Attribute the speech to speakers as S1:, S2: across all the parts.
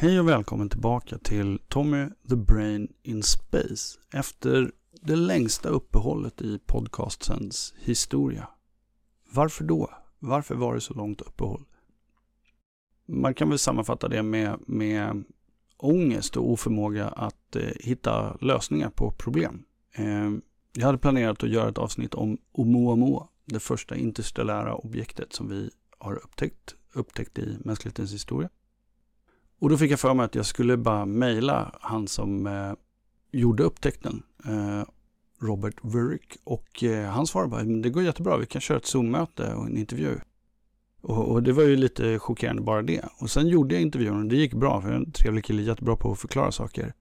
S1: Hej och välkommen tillbaka till Tommy the Brain in Space efter det längsta uppehållet i podcastens historia. Varför då? Varför var det så långt uppehåll? Man kan väl sammanfatta det med, med ångest och oförmåga att eh, hitta lösningar på problem. Eh, jag hade planerat att göra ett avsnitt om Oumuamua, det första interstellära objektet som vi har upptäckt, upptäckt i mänsklighetens historia. Och då fick jag för mig att jag skulle bara mejla han som eh, gjorde upptäckten, eh, Robert Wurick. Och eh, han svarade bara, det går jättebra, vi kan köra ett Zoom-möte och en intervju. Och, och, det var ju lite chockerande bara det. Och sen gjorde jag intervjun och det gick bra, för jag är en trevlig kille, jättebra på att förklara saker.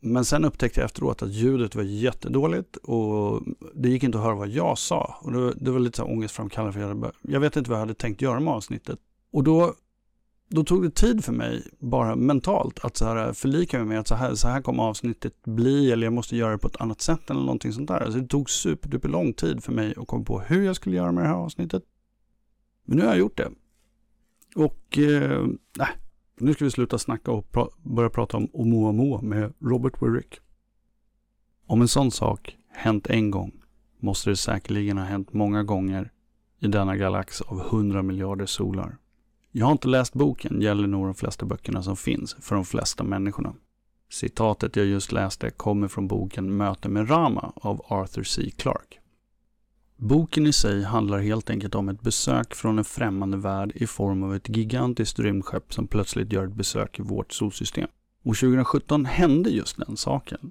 S1: Men sen upptäckte jag efteråt att ljudet var jättedåligt och det gick inte att höra vad jag sa. Och det, det var lite så ångestframkallande för jag, jag vet inte vad jag hade tänkt göra med avsnittet. Och då då tog det tid för mig, bara mentalt, att så här förlika mig med att så här, så här kommer avsnittet bli eller jag måste göra det på ett annat sätt eller någonting sånt där. Alltså det tog superduper lång tid för mig att komma på hur jag skulle göra med det här avsnittet. Men nu har jag gjort det. Och eh, nu ska vi sluta snacka och pra börja prata om Oumuamua med Robert Wirick. Om en sån sak hänt en gång måste det säkerligen ha hänt många gånger i denna galax av hundra miljarder solar. Jag har inte läst boken, gäller nog de flesta böckerna som finns för de flesta människorna. Citatet jag just läste kommer från boken Möte med Rama av Arthur C. Clarke. Boken i sig handlar helt enkelt om ett besök från en främmande värld i form av ett gigantiskt rymdskepp som plötsligt gör ett besök i vårt solsystem. Och 2017 hände just den saken.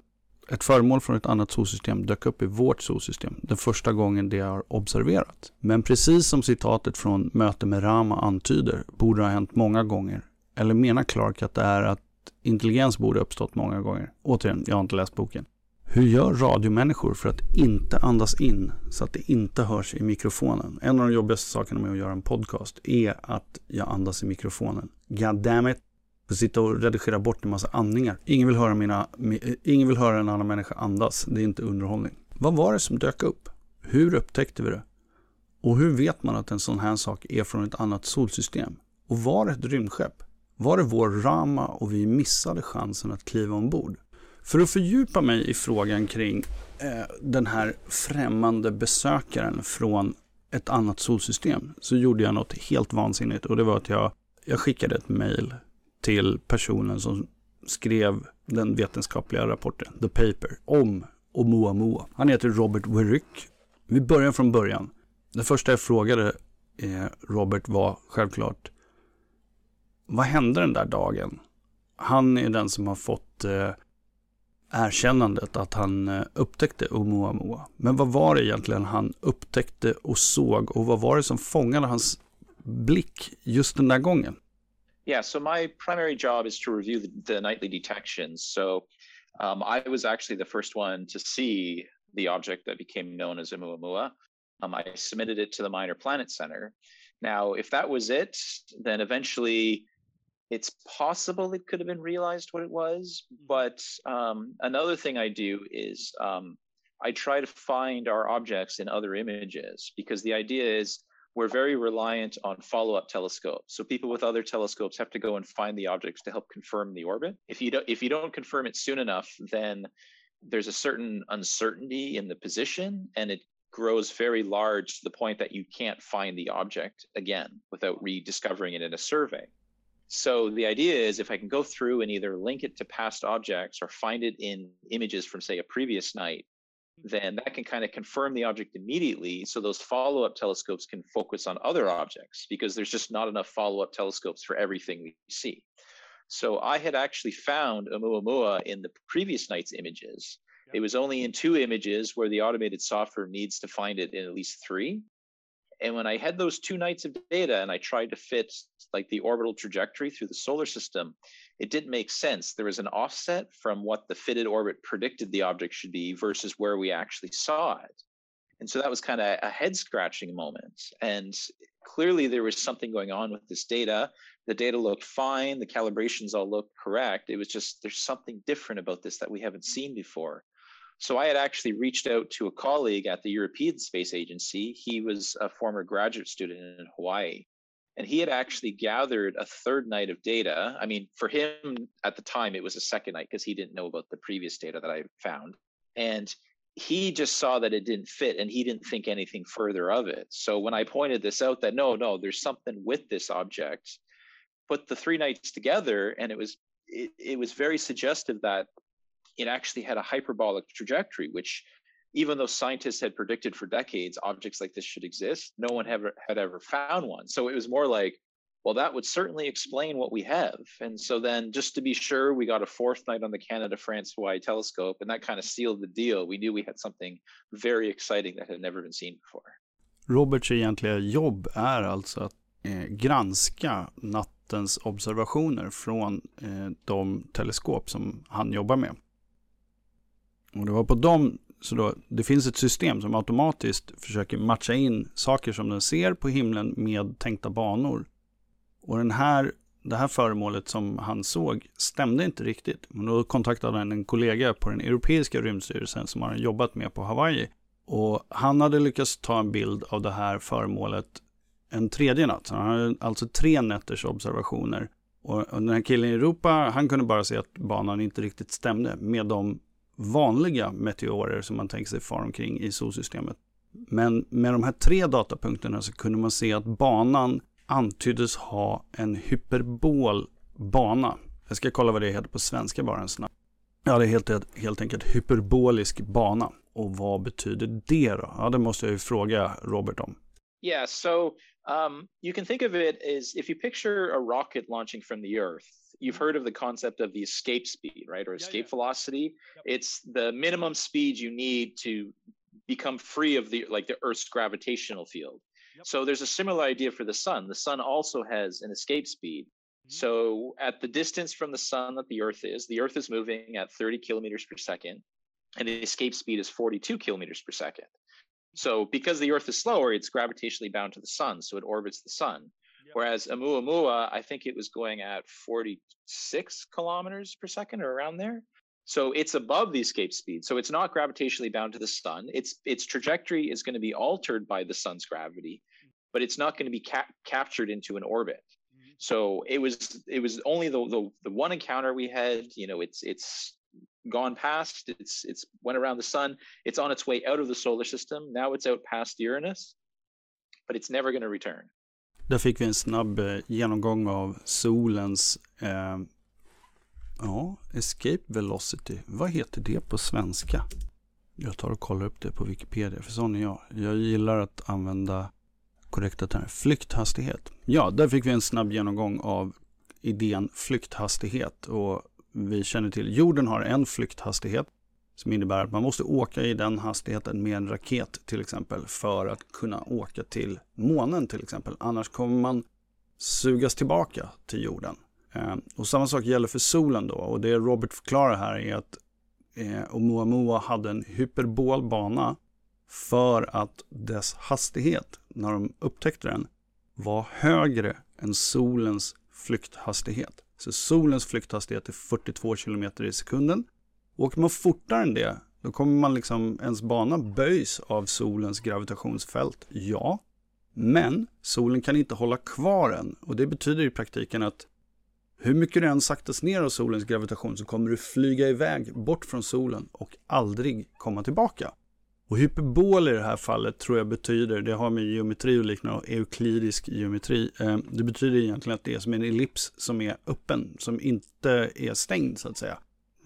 S1: Ett föremål från ett annat solsystem dök upp i vårt solsystem, den första gången det har observerat. Men precis som citatet från Möte med Rama antyder, borde det ha hänt många gånger. Eller menar Clark att det är att intelligens borde uppstått många gånger? Återigen, jag har inte läst boken. Hur gör radiomänniskor för att inte andas in så att det inte hörs i mikrofonen? En av de jobbigaste sakerna med att göra en podcast är att jag andas i mikrofonen. God damn it. Att sitta och redigera bort en massa andningar. Ingen vill, höra mina, eh, ingen vill höra en annan människa andas. Det är inte underhållning. Vad var det som dök upp? Hur upptäckte vi det? Och hur vet man att en sån här sak är från ett annat solsystem? Och var det ett rymdskepp? Var det vår Rama och vi missade chansen att kliva ombord? För att fördjupa mig i frågan kring eh, den här främmande besökaren från ett annat solsystem så gjorde jag något helt vansinnigt och det var att jag, jag skickade ett mail till personen som skrev den vetenskapliga rapporten, The Paper, om Oumuamua. Han heter Robert Wirick. Vi börjar från början. Det första jag frågade eh, Robert var självklart, vad hände den där dagen? Han är den som har fått eh, erkännandet att han eh, upptäckte Oumuamua. Men vad var det egentligen han upptäckte och såg och vad var det som fångade hans blick just den där gången?
S2: Yeah, so my primary job is to review the, the nightly detections. So um, I was actually the first one to see the object that became known as Oumuamua. Um, I submitted it to the Minor Planet Center. Now, if that was it, then eventually it's possible it could have been realized what it was. Mm-hmm. But um, another thing I do is um, I try to find our objects in other images because the idea is we're very reliant on follow-up telescopes. So people with other telescopes have to go and find the objects to help confirm the orbit. If you don't if you don't confirm it soon enough, then there's a certain uncertainty in the position and it grows very large to the point that you can't find the object again without rediscovering it in a survey. So the idea is if I can go through and either link it to past objects or find it in images from say a previous night then that can kind of confirm the object immediately. So those follow up telescopes can focus on other objects because there's just not enough follow up telescopes for everything we see. So I had actually found Oumuamua in the previous night's images. It was only in two images where the automated software needs to find it in at least three. And when I had those two nights of data and I tried to fit like the orbital trajectory through the solar system, it didn't make sense. There was an offset from what the fitted orbit predicted the object should be versus where we actually saw it. And so that was kind of a head scratching moment. And clearly there was something going on with this data. The data looked fine, the calibrations all looked correct. It was just there's something different about this that we haven't seen before. So I had actually reached out to a colleague at the European Space Agency. He was a former graduate student in Hawaii and he had actually gathered a third night of data. I mean, for him at the time, it was a second night because he didn't know about the previous data that I found. And he just saw that it didn't fit and he didn't think anything further of it. So when I pointed this out that no, no, there's something with this object, put the three nights together and it was it, it was very suggestive that it actually had a hyperbolic trajectory, which even though scientists had predicted for decades objects like this should exist, no one ever had ever found one. So it was more like, well, that would certainly explain what we have. And so then, just to be sure, we got a fourth night on the Canada France Hawaii telescope, and that kind of sealed the deal. We knew we had something very exciting that had never been seen before.
S1: Roberts egentliga jobb är alltså att eh, granska nattens observationer från eh, de teleskop som han jobbar med. Och det var på dem så då, det finns ett system som automatiskt försöker matcha in saker som den ser på himlen med tänkta banor. Och den här, det här föremålet som han såg stämde inte riktigt. Men då kontaktade han en kollega på den europeiska rymdstyrelsen som han jobbat med på Hawaii. Och han hade lyckats ta en bild av det här föremålet en tredje natt. Så han hade alltså tre nätters observationer. Och den här killen i Europa, han kunde bara se att banan inte riktigt stämde med de vanliga meteorer som man tänker sig far omkring i solsystemet. Men med de här tre datapunkterna så kunde man se att banan antyddes ha en hyperbol bana. Jag ska kolla vad det heter på svenska bara en snabb. Ja, det är helt, helt enkelt hyperbolisk bana. Och vad betyder det då? Ja, det måste jag ju fråga Robert om.
S2: Yeah, so um, you can think of it as if you picture a rocket launching from the Earth, you've heard of the concept of the escape speed, right? Or escape yeah, yeah. velocity. Yep. It's the minimum speed you need to become free of the like the Earth's gravitational field. Yep. So there's a similar idea for the sun. The sun also has an escape speed. Mm-hmm. So at the distance from the sun that the Earth is, the Earth is moving at 30 kilometers per second, and the escape speed is 42 kilometers per second. So because the Earth is slower, it's gravitationally bound to the sun, so it orbits the sun. Whereas Amuamua, I think it was going at 46 kilometers per second or around there. So it's above the escape speed. So it's not gravitationally bound to the sun. Its its trajectory is going to be altered by the sun's gravity, but it's not going to be ca- captured into an orbit. Mm-hmm. So it was it was only the, the the one encounter we had. You know, it's it's gone past. It's it's went around the sun. It's on its way out of the solar system. Now it's out past Uranus, but it's never going to return.
S1: Där fick vi en snabb eh, genomgång av solens eh, ja, escape velocity. Vad heter det på svenska? Jag tar och kollar upp det på Wikipedia, för sån är jag. Jag gillar att använda korrekta termer. Flykthastighet. Ja, där fick vi en snabb genomgång av idén flykthastighet. Och vi känner till jorden har en flykthastighet som innebär att man måste åka i den hastigheten med en raket till exempel för att kunna åka till månen till exempel. Annars kommer man sugas tillbaka till jorden. Eh, och samma sak gäller för solen då och det Robert förklarar här är att eh, Oumuamua hade en hyperbol bana för att dess hastighet när de upptäckte den var högre än solens flykthastighet. Så solens flykthastighet är 42 km i sekunden Åker man fortare än det, då kommer man liksom, ens bana böjs av solens gravitationsfält. Ja, men solen kan inte hålla kvar en och det betyder i praktiken att hur mycket du än saktas ner av solens gravitation så kommer du flyga iväg bort från solen och aldrig komma tillbaka. Och hyperbol i det här fallet tror jag betyder, det har med geometri och liknande, euklidisk geometri. Eh, det betyder egentligen att det är som en ellips som är öppen, som inte är stängd så att säga.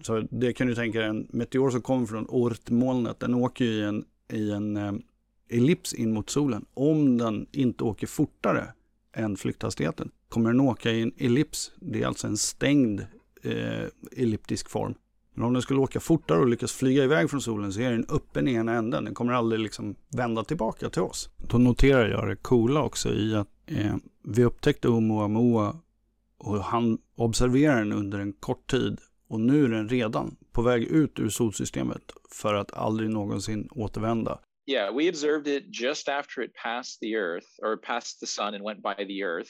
S1: Så det kan du tänka dig, en meteor som kommer från ortmolnet, den åker ju i en, i en eh, ellips in mot solen. Om den inte åker fortare än flykthastigheten kommer den åka i en ellips. Det är alltså en stängd eh, elliptisk form. Men om den skulle åka fortare och lyckas flyga iväg från solen så är den öppen i ena änden. Den kommer aldrig liksom vända tillbaka till oss. Då noterar jag det coola också i att eh, vi upptäckte Oumuamua och han observerade den under en kort tid och nu är den redan på väg ut ur solsystemet för att aldrig någonsin återvända.
S2: Yeah, we observed it just after it passed the Earth or passed the sun and went by the Earth.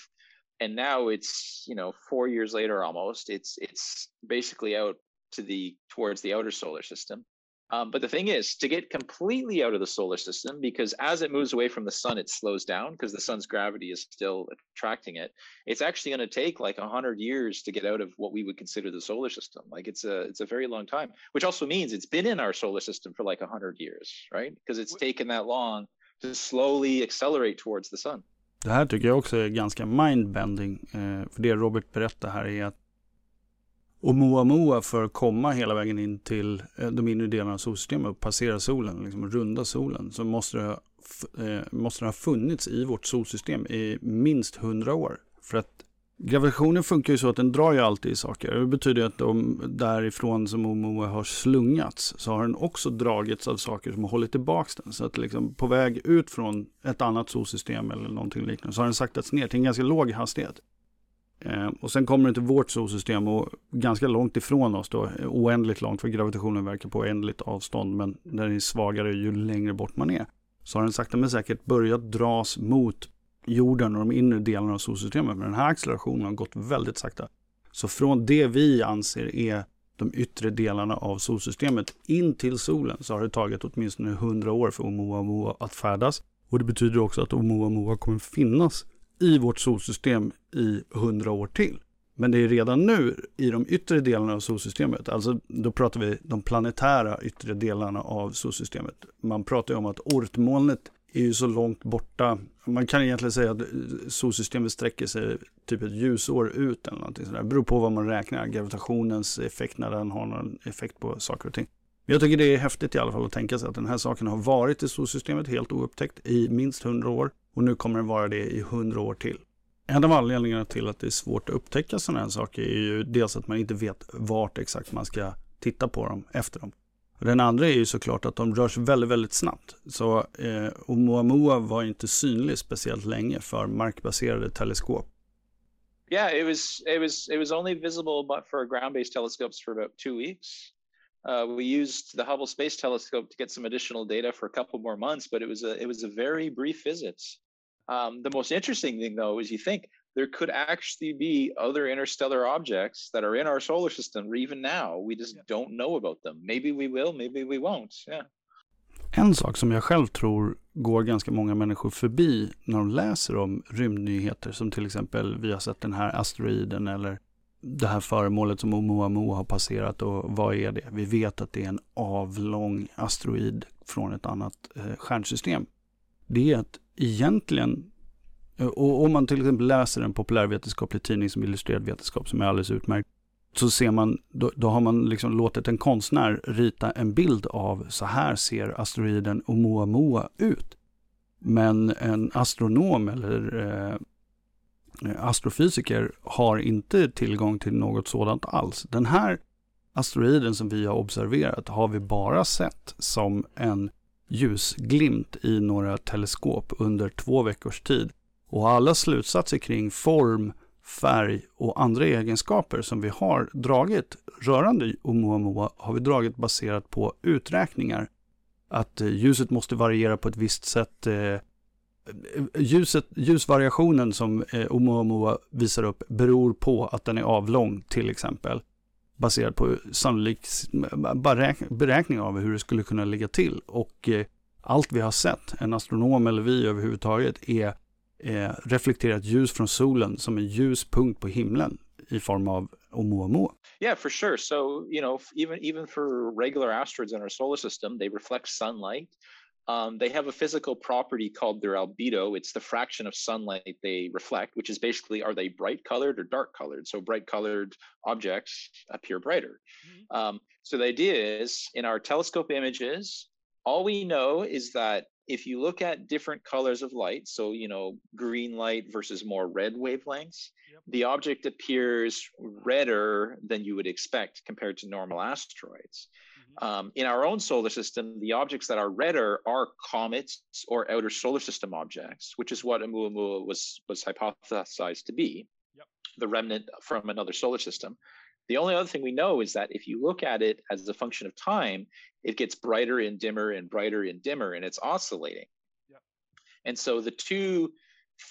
S2: And now it's, you know, four years later almost, it's it's basically out to the towards the outer solar system. Um, but the thing is, to get completely out of the solar system, because as it moves away from the sun, it slows down because the sun's gravity is still attracting it. It's actually going to take like a hundred years to get out of what we would consider the solar system. Like it's a it's a very long time, which also means it's been in our solar system for like a hundred years, right? Because it's taken that long to slowly accelerate towards the sun.
S1: Det här tycker jag också är ganska mindbending. Eh, för det Robert berättar här är att Och Moa Moa för att komma hela vägen in till eh, de inre delarna av solsystemet och passera solen, liksom runda solen, så måste det, eh, måste det ha funnits i vårt solsystem i minst hundra år. För att gravitationen funkar ju så att den drar ju alltid i saker. Det betyder att de därifrån som Moa Moa har slungats så har den också dragits av saker som har hållit tillbaka den. Så att liksom på väg ut från ett annat solsystem eller någonting liknande så har den saktats ner till en ganska låg hastighet. Eh, och sen kommer det till vårt solsystem och ganska långt ifrån oss då, oändligt långt för gravitationen verkar på oändligt avstånd men den är svagare ju längre bort man är. Så har den sakta men säkert börjat dras mot jorden och de inre delarna av solsystemet. Men den här accelerationen har gått väldigt sakta. Så från det vi anser är de yttre delarna av solsystemet in till solen så har det tagit åtminstone 100 år för Oumuamua att färdas. Och det betyder också att Oumuamua kommer finnas i vårt solsystem i hundra år till. Men det är redan nu i de yttre delarna av solsystemet, alltså då pratar vi de planetära yttre delarna av solsystemet. Man pratar ju om att ortmolnet är ju så långt borta. Man kan egentligen säga att solsystemet sträcker sig typ ett ljusår ut eller någonting sådär. Det beror på vad man räknar, gravitationens effekt när den har någon effekt på saker och ting. Jag tycker det är häftigt i alla fall att tänka sig att den här saken har varit i solsystemet helt oupptäckt i minst hundra år. Och nu kommer den vara det i hundra år till. En av anledningarna till att det är svårt att upptäcka sådana här saker är ju dels att man inte vet vart exakt man ska titta på dem efter dem. Den andra är ju såklart att de rör sig väldigt, väldigt snabbt. Så eh, Oumuamua var inte synlig speciellt länge för markbaserade teleskop.
S2: Yeah, it was it was it was only visible but for ground-based telescopes for about two weeks. Uh, we used the Hubble Space Telescope to get some additional data for a couple more months, but it was a it was a very brief visit. Um, the most interesting thing, though, is you think there could actually be other interstellar objects that are in our solar system even now. We just yeah. don't know about them. Maybe we will, maybe we won't. Yeah.
S1: En sak som jag själv tror går ganska många människor förbi när de läser om rymdnyheter, som till exempel vi har sett den här asteroiden eller det här föremålet som Oumuamua har passerat och vad är det? Vi vet att det är en avlång asteroid från ett annat eh, stjärnsystem. Det är att egentligen, eh, och om man till exempel läser en populärvetenskaplig tidning som Illustrerad vetenskap som är alldeles utmärkt, så ser man, då, då, har man liksom låtit en konstnär rita en bild av så här ser asteroiden Oumuamua ut. Men en astronom eller eh, Eh, astrofysiker har inte tillgång till något sådant alls. Den här asteroiden som vi har observerat har vi bara sett som en ljusglimt i några teleskop under två veckors tid. Och alla slutsatser kring form, färg och andra egenskaper som vi har dragit rörande Oumuamua har vi dragit baserat på uträkningar. Att eh, ljuset måste variera på ett visst sätt. Eh, Ljuset, ljusvariationen som eh, Oumuamua visar upp beror på att den är avlång till exempel. Baserat på sannolik beräkning av hur det skulle kunna ligga till. Och eh, allt vi har sett, en astronom eller vi överhuvudtaget, är eh, reflekterat ljus från solen som en ljus punkt på himlen i form av Oumuamua.
S2: Yeah, for sure. So, you know, even even for regular asteroids in our solar system, they reflect sunlight. Um, they have a physical property called their albedo. It's the fraction of sunlight they reflect, which is basically are they bright colored or dark colored? So bright colored objects appear brighter. Mm-hmm. Um, so the idea is in our telescope images, all we know is that if you look at different colors of light, so you know green light versus more red wavelengths, yep. the object appears redder than you would expect compared to normal asteroids. Um, in our own solar system, the objects that are redder are comets or outer solar system objects, which is what Oumuamua was was hypothesized to be, yep. the remnant from another solar system. The only other thing we know is that if you look at it as a function of time, it gets brighter and dimmer and brighter and dimmer, and it's oscillating. Yep. And so the two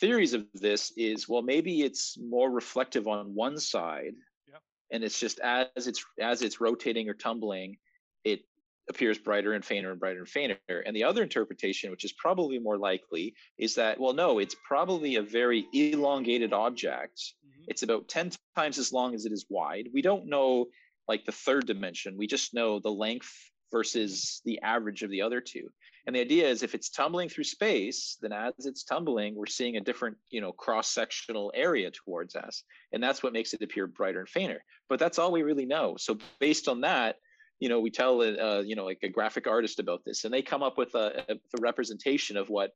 S2: theories of this is well, maybe it's more reflective on one side, yep. and it's just as it's as it's rotating or tumbling, it appears brighter and fainter and brighter and fainter. And the other interpretation, which is probably more likely, is that, well, no, it's probably a very elongated object. Mm-hmm. It's about 10 times as long as it is wide. We don't know like the third dimension, we just know the length versus the average of the other two. And the idea is if it's tumbling through space, then as it's tumbling, we're seeing a different, you know, cross-sectional area towards us. And that's what makes it appear brighter and fainter. But that's all we really know. So based on that, you know, we tell, uh, you know, like a graphic artist about this, and they come up with a, a, a representation of what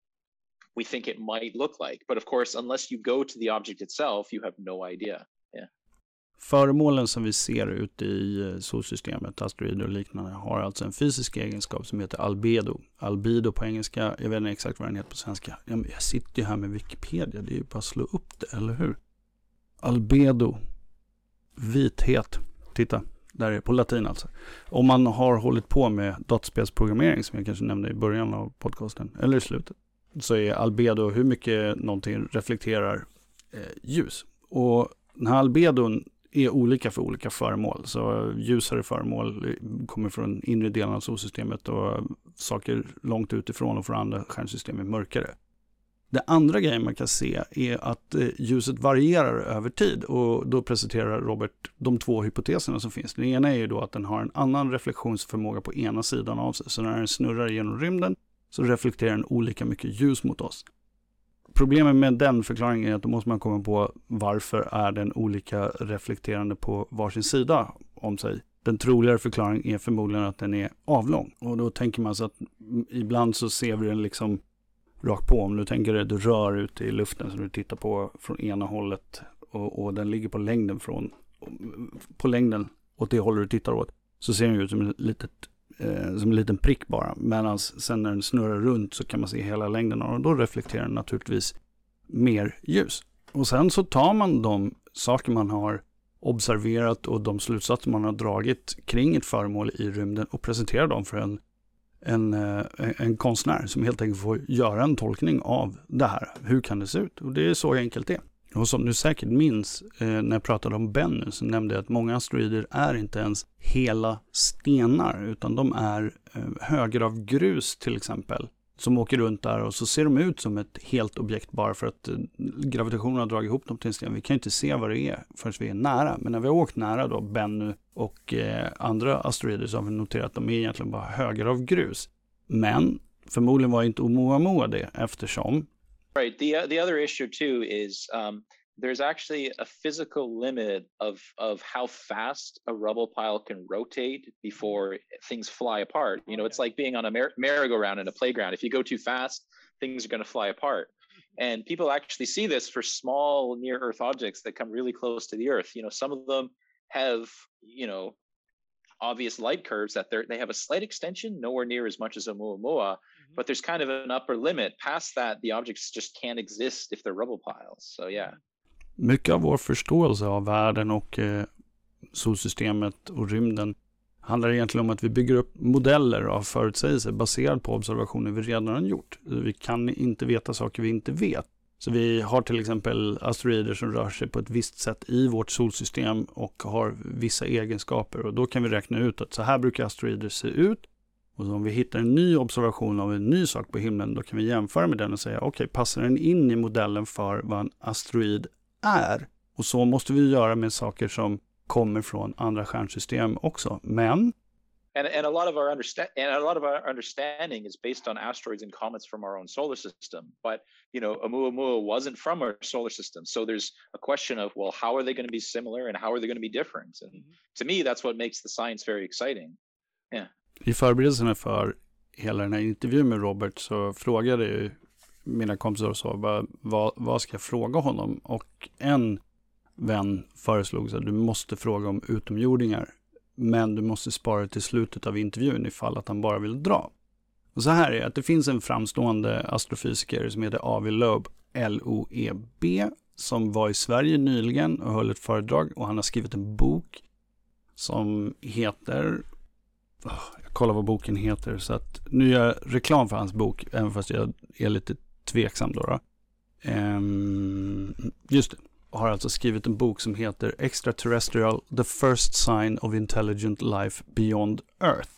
S2: we think it might look like. But of course, unless you go to the object itself, you have no idea. Yeah.
S1: Föremålen som vi ser ute i eh, solsystemet, asteroider och liknande, har alltså en fysisk egenskap som heter albedo. Albedo på engelska, jag vet inte exakt vad den heter på svenska. Jag sitter ju här med Wikipedia, det är ju bara att slå upp det, eller hur? Albedo, vithet. Titta, där är på latin alltså. Om man har hållit på med dataspelsprogrammering, som jag kanske nämnde i början av podcasten, eller i slutet, så är albedo hur mycket någonting reflekterar eh, ljus. Och den här albedon är olika för olika föremål. Så ljusare föremål kommer från inre delen av solsystemet och saker långt utifrån och från andra stjärnsystem är mörkare. Det andra grejen man kan se är att eh, ljuset varierar över tid och då presenterar Robert de två hypoteserna som finns. Den ena är ju då att den har en annan reflektionsförmåga på ena sidan av sig. Så när den snurrar genom rymden så reflekterar den olika mycket ljus mot oss. Problemet med den förklaringen är att då måste man komma på varför är den olika reflekterande på varsin sida om sig. Den troligare förklaringen är förmodligen att den är avlång. Och då tänker man sig att mm, ibland så ser vi den liksom rakt på. Om du tänker dig att du rör ut i luften som du tittar på från ena hållet och, och den ligger på längden från på längden åt det hållet du tittar åt så ser den ut som, ett litet, eh, som en liten prick bara. Medan sen när den snurrar runt så kan man se hela längden och då reflekterar den naturligtvis mer ljus. Och sen så tar man de saker man har observerat och de slutsatser man har dragit kring ett föremål i rymden och presenterar dem för en en, eh, en konstnär som helt enkelt får göra en tolkning av det här. Hur kan det se ut? Och det är så enkelt det och som du säkert minns eh, när jag pratade om Bennu så nämnde jag att många asteroider är inte ens hela stenar utan de är eh, höger av grus till exempel. Som åker runt där och så ser de ut som ett helt objekt bara för att eh, gravitationen har dragit ihop dem till en sten. Vi kan ju inte se vad det är förrän vi är nära. Men när vi har åkt nära då Bennu och eh, andra asteroider så har vi noterat att de är egentligen bara höger av grus. Men förmodligen var inte Oumuamua det eftersom
S2: Right. The the other issue too is um, there's actually a physical limit of of how fast a rubble pile can rotate mm-hmm. before things fly apart. You know, it's like being on a mer- merry-go-round in a playground. If you go too fast, things are going to fly apart. Mm-hmm. And people actually see this for small near Earth objects that come really close to the Earth. You know, some of them have you know obvious light curves that they they have a slight extension, nowhere near as much as Oumuamua, mm-hmm. but there's kind of an upper limit. Past that, the objects just can't exist if they're rubble piles. So yeah. Mm-hmm.
S1: Mycket av vår förståelse av världen och eh, solsystemet och rymden handlar egentligen om att vi bygger upp modeller av förutsägelser baserat på observationer vi redan har gjort. Vi kan inte veta saker vi inte vet. Så vi har till exempel asteroider som rör sig på ett visst sätt i vårt solsystem och har vissa egenskaper. Och då kan vi räkna ut att så här brukar asteroider se ut. Och om vi hittar en ny observation av en ny sak på himlen, då kan vi jämföra med den och säga, okej, okay, passar den in i modellen för vad en asteroid är? Och så måste vi göra med saker som kommer från andra stjärnsystem också. Men
S2: and and a lot of our understand and a lot of our understanding is based on asteroids and comets from our own solar system but you know Oumuamua wasn't from our solar system so there's a question of well how are they going to be similar and how are they going to be different and mm-hmm. to me that's what makes the science very exciting yeah
S1: i förberedelserna för hela den här intervjun med Robert så frågade ju mina kompisar och så vad, vad, vad ska jag fråga honom och en vän föreslog att du måste fråga om utomjordingar men du måste spara till slutet av intervjun ifall att han bara vill dra. Och så här är det att det finns en framstående astrofysiker som heter Avi Loeb, L-O-E-B, som var i Sverige nyligen och höll ett föredrag och han har skrivit en bok som heter jag kollar vad boken heter så att nu gör jag reklam för hans bok även fast jag är lite tveksam då. då. Um, just det har alltså skrivit en bok som heter Extraterrestrial, The First Sign of Intelligent Life Beyond Earth.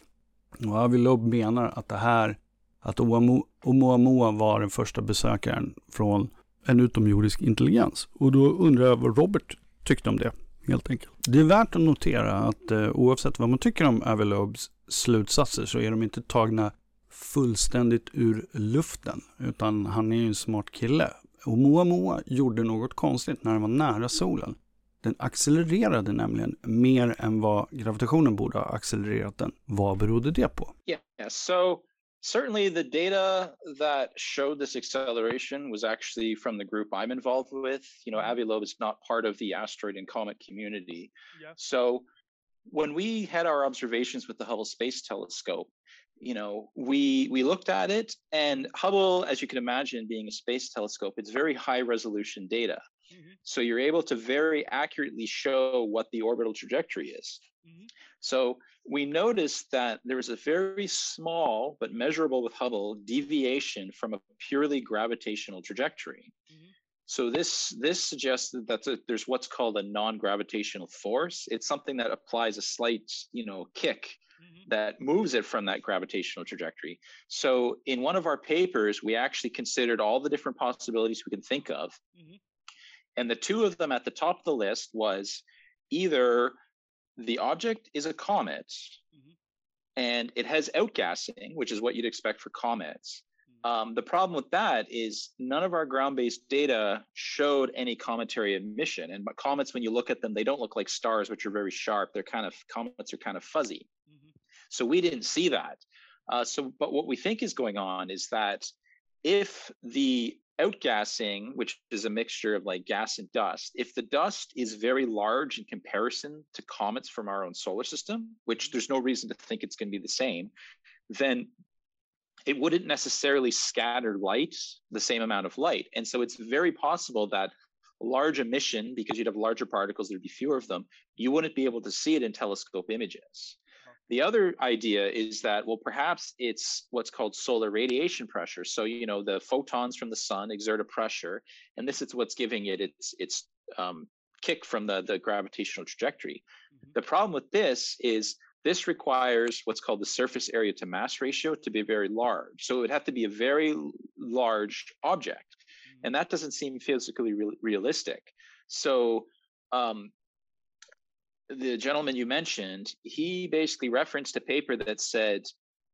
S1: Och Avi Loeb menar att det här, att Oumuamua var den första besökaren från en utomjordisk intelligens. Och då undrar jag vad Robert tyckte om det, helt enkelt. Det är värt att notera att eh, oavsett vad man tycker om Avi Loebs slutsatser så är de inte tagna fullständigt ur luften, utan han är ju en smart kille. Och Moa Moa gjorde något konstigt när den var nära solen. Den accelererade nämligen mer än vad gravitationen borde ha accelererat den. Vad berodde det på?
S2: Yeah, so certainly the data that showed this acceleration was actually from the group I'm involved with. You know, Avi Loeb is not part of the asteroid and comet community. Yeah. So when we had our observations with the Hubble Space Telescope, you know we we looked at it and hubble as you can imagine being a space telescope it's very high resolution data mm-hmm. so you're able to very accurately show what the orbital trajectory is mm-hmm. so we noticed that there was a very small but measurable with hubble deviation from a purely gravitational trajectory mm-hmm. So this this suggests that a, there's what's called a non-gravitational force it's something that applies a slight you know kick mm-hmm. that moves it from that gravitational trajectory. So in one of our papers, we actually considered all the different possibilities we can think of. Mm-hmm. And the two of them at the top of the list was either the object is a comet mm-hmm. and it has outgassing, which is what you'd expect for comets. Mm-hmm. Um, the problem with that is none of our ground-based data showed any cometary emission. And comets, when you look at them, they don't look like stars, which are very sharp. They're kind of comets are kind of fuzzy. So we didn't see that. Uh, so, but what we think is going on is that if the outgassing, which is a mixture of like gas and dust, if the dust is very large in comparison to comets from our own solar system, which there's no reason to think it's going to be the same, then it wouldn't necessarily scatter light the same amount of light. And so it's very possible that large emission, because you'd have larger particles, there'd be fewer of them, you wouldn't be able to see it in telescope images. The other idea is that, well, perhaps it's what's called solar radiation pressure. So, you know, the photons from the sun exert a pressure, and this is what's giving it its its um, kick from the, the gravitational trajectory. Mm-hmm. The problem with this is this requires what's called the surface area to mass ratio to be very large. So it would have to be a very large object, mm-hmm. and that doesn't seem physically re- realistic. So um, the gentleman you mentioned, he basically referenced a paper that said,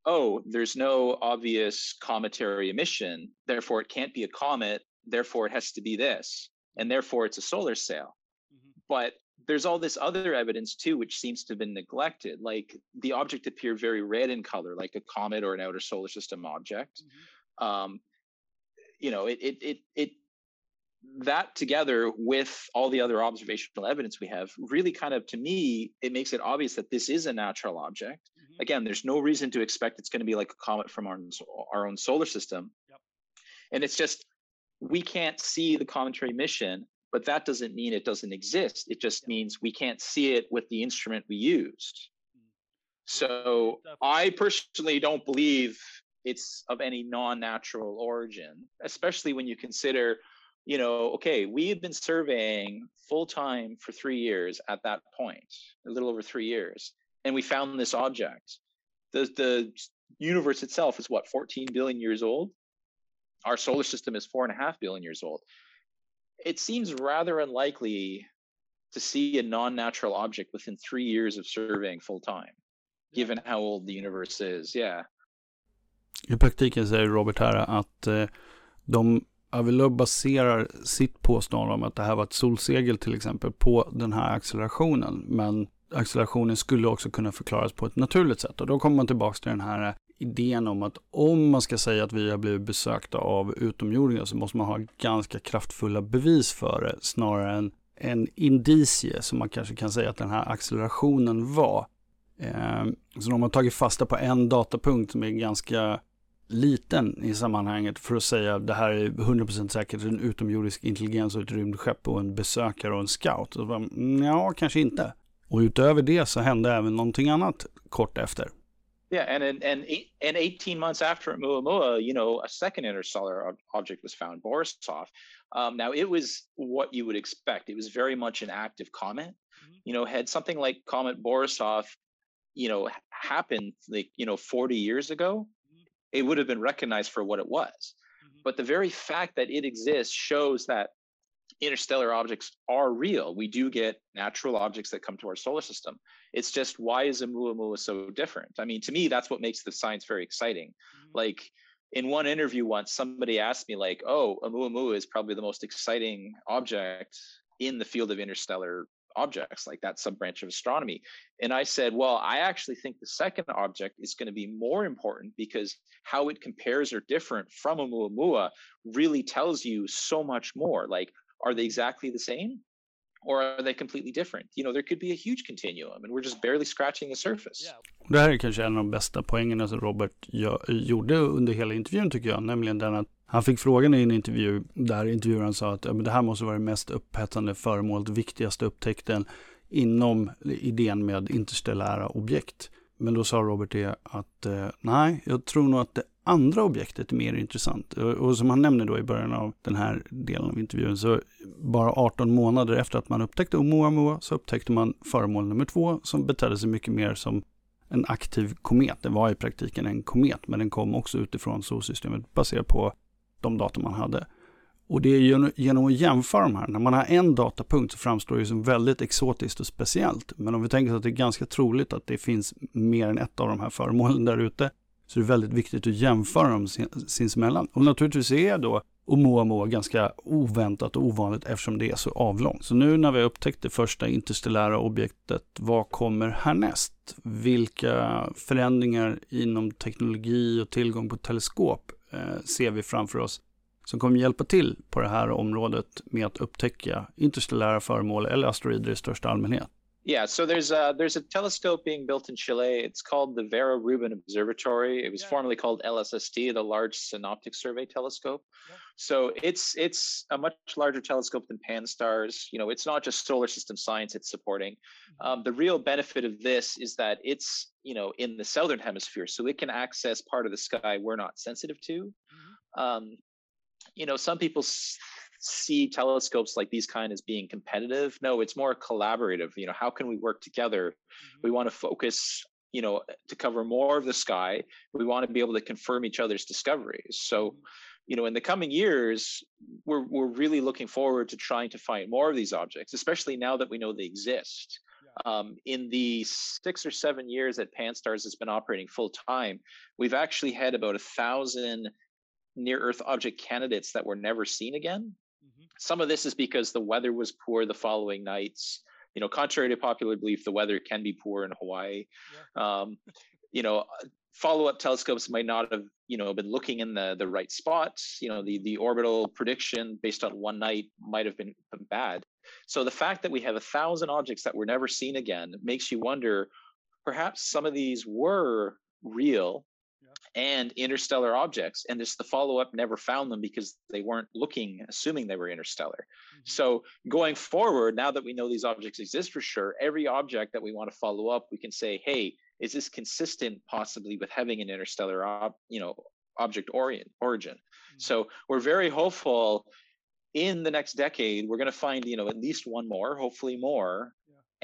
S2: oh, there's no obvious cometary emission, therefore it can't be a comet, therefore it has to be this, and therefore it's a solar sail. Mm-hmm. But there's all this other evidence too, which seems to have been neglected. Like the object appeared very red in color, like a comet or an outer solar system object. Mm-hmm. Um, you know, it it it it that together with all the other observational evidence we have really kind of to me it makes it obvious that this is a natural object mm-hmm. again there's no reason to expect it's going to be like a comet from our, our own solar system yep. and it's just we can't see the cometary mission but that doesn't mean it doesn't exist it just means we can't see it with the instrument we used mm. so i personally don't believe it's of any non-natural origin especially when you consider you know, okay, we have been surveying full time for three years at that point, a little over three years, and we found this object. The, the universe itself is what, 14 billion years old? Our solar system is four and a half billion years old. It seems rather unlikely to see a non natural object within three years of surveying full time, given how old the universe is. Yeah.
S1: I praktiken säger Robert här att eh, de Avilö baserar sitt påstående om att det här var ett solsegel till exempel på den här accelerationen. Men accelerationen skulle också kunna förklaras på ett naturligt sätt. Och då kommer man tillbaka till den här idén om att om man ska säga att vi har blivit besökta av utomjordingar så måste man ha ganska kraftfulla bevis för det snarare än en indicie som man kanske kan säga att den här accelerationen var. Ehm, så de har tagit fasta på en datapunkt som är ganska liten i sammanhanget för att säga att det här är 100% säkert en utomjordisk intelligens och ett rymdskepp och en besökare och en scout. Och bara, mm, ja, kanske inte. Och utöver det så hände även någonting annat kort efter.
S2: Yeah, and and and, and 18 months after Muamua, you know, a second interstellar object was found, Borisov. Um, now it was what you would expect. It was very much an active comet. Mm -hmm. You know, had something like Comet Borisov, you know, happened like you know 40 years ago it would have been recognized for what it was but the very fact that it exists shows that interstellar objects are real. We do get natural objects that come to our solar system. It's just why is Oumuamua so different? I mean, to me, that's what makes the science very exciting. Mm-hmm. Like in one interview once, somebody asked me, like, "Oh, Oumuamua is probably the most exciting object in the field of interstellar objects, like that sub branch of astronomy." And I said, "Well, I actually think the second object is going to be more important because how it compares or different from Oumuamua really tells you so much more. Like, are they exactly the same? Or are they completely different? You know, there could be a huge continuum and we're just barely scratching the surface.
S1: Det här är kanske en av de bästa poängerna som Robert gjorde under hela intervjun tycker jag, nämligen den att han fick frågan i en intervju där intervjuaren sa att det här måste vara det mest upphetsande föremålet, viktigaste upptäckten inom idén med interstellära objekt. Men då sa Robert det att eh, nej, jag tror nog att det andra objektet är mer intressant. Och som han nämner då i början av den här delen av intervjun, så bara 18 månader efter att man upptäckte Oumuamua så upptäckte man föremål nummer två som betedde sig mycket mer som en aktiv komet. Det var i praktiken en komet, men den kom också utifrån solsystemet baserat på de data man hade. Och det är genom att jämföra de här, när man har en datapunkt så framstår det som väldigt exotiskt och speciellt. Men om vi tänker att det är ganska troligt att det finns mer än ett av de här föremålen där ute, så det är väldigt viktigt att jämföra dem sinsemellan. Och naturligtvis är då Oumuamua ganska oväntat och ovanligt eftersom det är så avlångt. Så nu när vi har upptäckt det första interstellära objektet, vad kommer härnäst? Vilka förändringar inom teknologi och tillgång på teleskop eh, ser vi framför oss som kommer hjälpa till på det här området med att upptäcka interstellära föremål eller asteroider i största allmänhet.
S2: Yeah, so there's a there's a telescope being built in Chile. It's called the Vera Rubin Observatory. It was yeah. formerly called LSST, the Large Synoptic Survey Telescope. Yeah. So it's it's a much larger telescope than Pan-STARRS. You know, it's not just solar system science it's supporting. Mm-hmm. Um, the real benefit of this is that it's you know in the southern hemisphere, so it can access part of the sky we're not sensitive to. Mm-hmm. Um, you know, some people see telescopes like these kind as being competitive. No, it's more collaborative. You know, how can we work together? Mm-hmm. We want to focus, you know, to cover more of the sky. We want to be able to confirm each other's discoveries. So, mm-hmm. you know, in the coming years, we're we're really looking forward to trying to find more of these objects, especially now that we know they exist. Um, in the six or seven years that PanSTARRS has been operating full time, we've actually had about a thousand near Earth object candidates that were never seen again. Some of this is because the weather was poor the following nights. You know, contrary to popular belief, the weather can be poor in Hawaii. Yeah. Um, you know, follow-up telescopes might not have, you know, been looking in the the right spots. You know, the the orbital prediction based on one night might have been, been bad. So the fact that we have a thousand objects that were never seen again makes you wonder, perhaps some of these were real and interstellar objects. And just the follow up never found them because they weren't looking, assuming they were interstellar. Mm-hmm. So going forward, now that we know these objects exist for sure, every object that we want to follow up, we can say, hey, is this consistent possibly with having an interstellar, ob- you know, object orient, origin? Mm-hmm. So we're very hopeful in the next decade, we're going to find, you know, at least one more, hopefully more,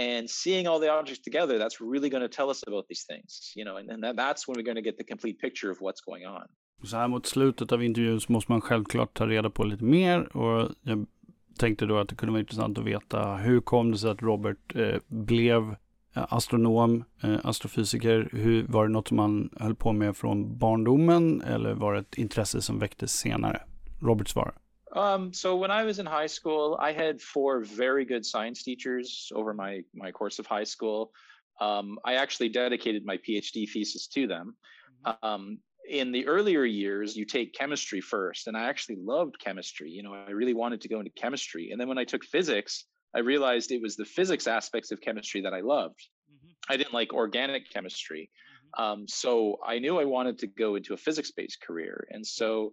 S2: and seeing all the objects together that's really going to tell us about these things you know and, and that's when we're going to get the complete picture of what's going on
S1: så här mot slutet av intervjun så måste man självklart ta reda på lite mer och jag tänkte då att det kunde vara intressant att veta hur kom det sig att Robert eh, blev eh, astronom, eh, astrofysiker. Hur, var det något som man höll på med från barndomen eller var det ett intresse som väcktes senare? Robert svarar.
S2: Um, so when I was in high school, I had four very good science teachers over my my course of high school. Um, I actually dedicated my PhD thesis to them. Mm-hmm. Um, in the earlier years, you take chemistry first, and I actually loved chemistry. You know, I really wanted to go into chemistry, and then when I took physics, I realized it was the physics aspects of chemistry that I loved. Mm-hmm. I didn't like organic chemistry. Mm-hmm. Um, so I knew I wanted to go into a physics based career. And so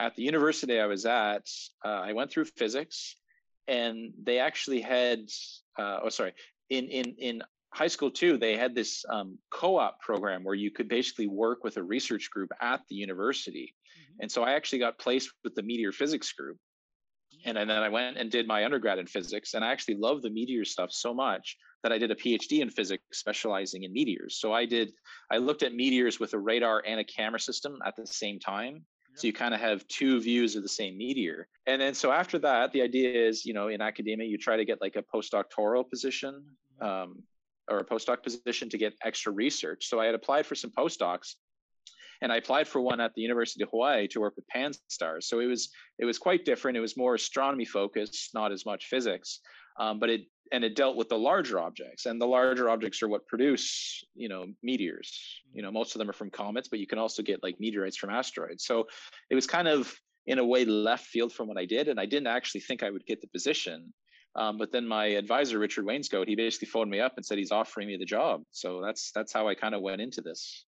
S2: at the university I was at, uh, I went through physics, and they actually had, uh, oh sorry, in in in high school too, they had this um, co-op program where you could basically work with a research group at the university, mm-hmm. and so I actually got placed with the meteor physics group. And, and then I went and did my undergrad in physics, and I actually love the meteor stuff so much. that I did a PhD in physics specializing in meteors. So I did, I looked at meteors with a radar and a camera system at the same time. So you kind of have two views of the same meteor. And then so after that, the idea is, you know, in academia, you try to get like a postdoctoral position um, or a postdoc position to get extra research. So I had applied for some postdocs and I applied for one at the University of Hawaii to work with pan-STARRS. So it was it was quite different. It was more astronomy focused, not as much physics. Um, but it and it dealt with the larger objects and the larger objects are what produce you know meteors. You know most of them are from comets but you can also get like meteorites from asteroids. So it was kind of in a way left field from what i did and i didn't actually think i would get the position um, but then my advisor richard wainscoat he basically phoned me up and said he's offering me the job. So that's that's how i kind of went into this.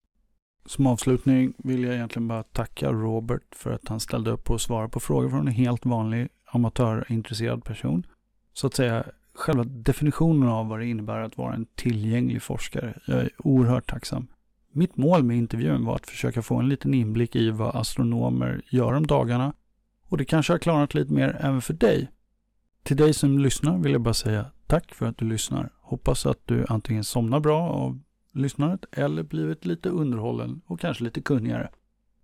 S1: Som avslutning vill jag egentligen bara tacka Robert för att han ställde upp och svarade på frågor från en helt vanlig amatörsintresserad person. Så att säga själva definitionen av vad det innebär att vara en tillgänglig forskare. Jag är oerhört tacksam. Mitt mål med intervjun var att försöka få en liten inblick i vad astronomer gör om dagarna och det kanske har klarnat lite mer även för dig. Till dig som lyssnar vill jag bara säga tack för att du lyssnar. Hoppas att du antingen somnar bra av lyssnandet eller blivit lite underhållen och kanske lite kunnigare.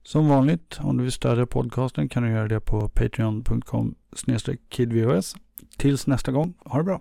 S1: Som vanligt, om du vill stödja podcasten kan du göra det på patreon.com-kidvhs. Tills nästa gång, ha det bra!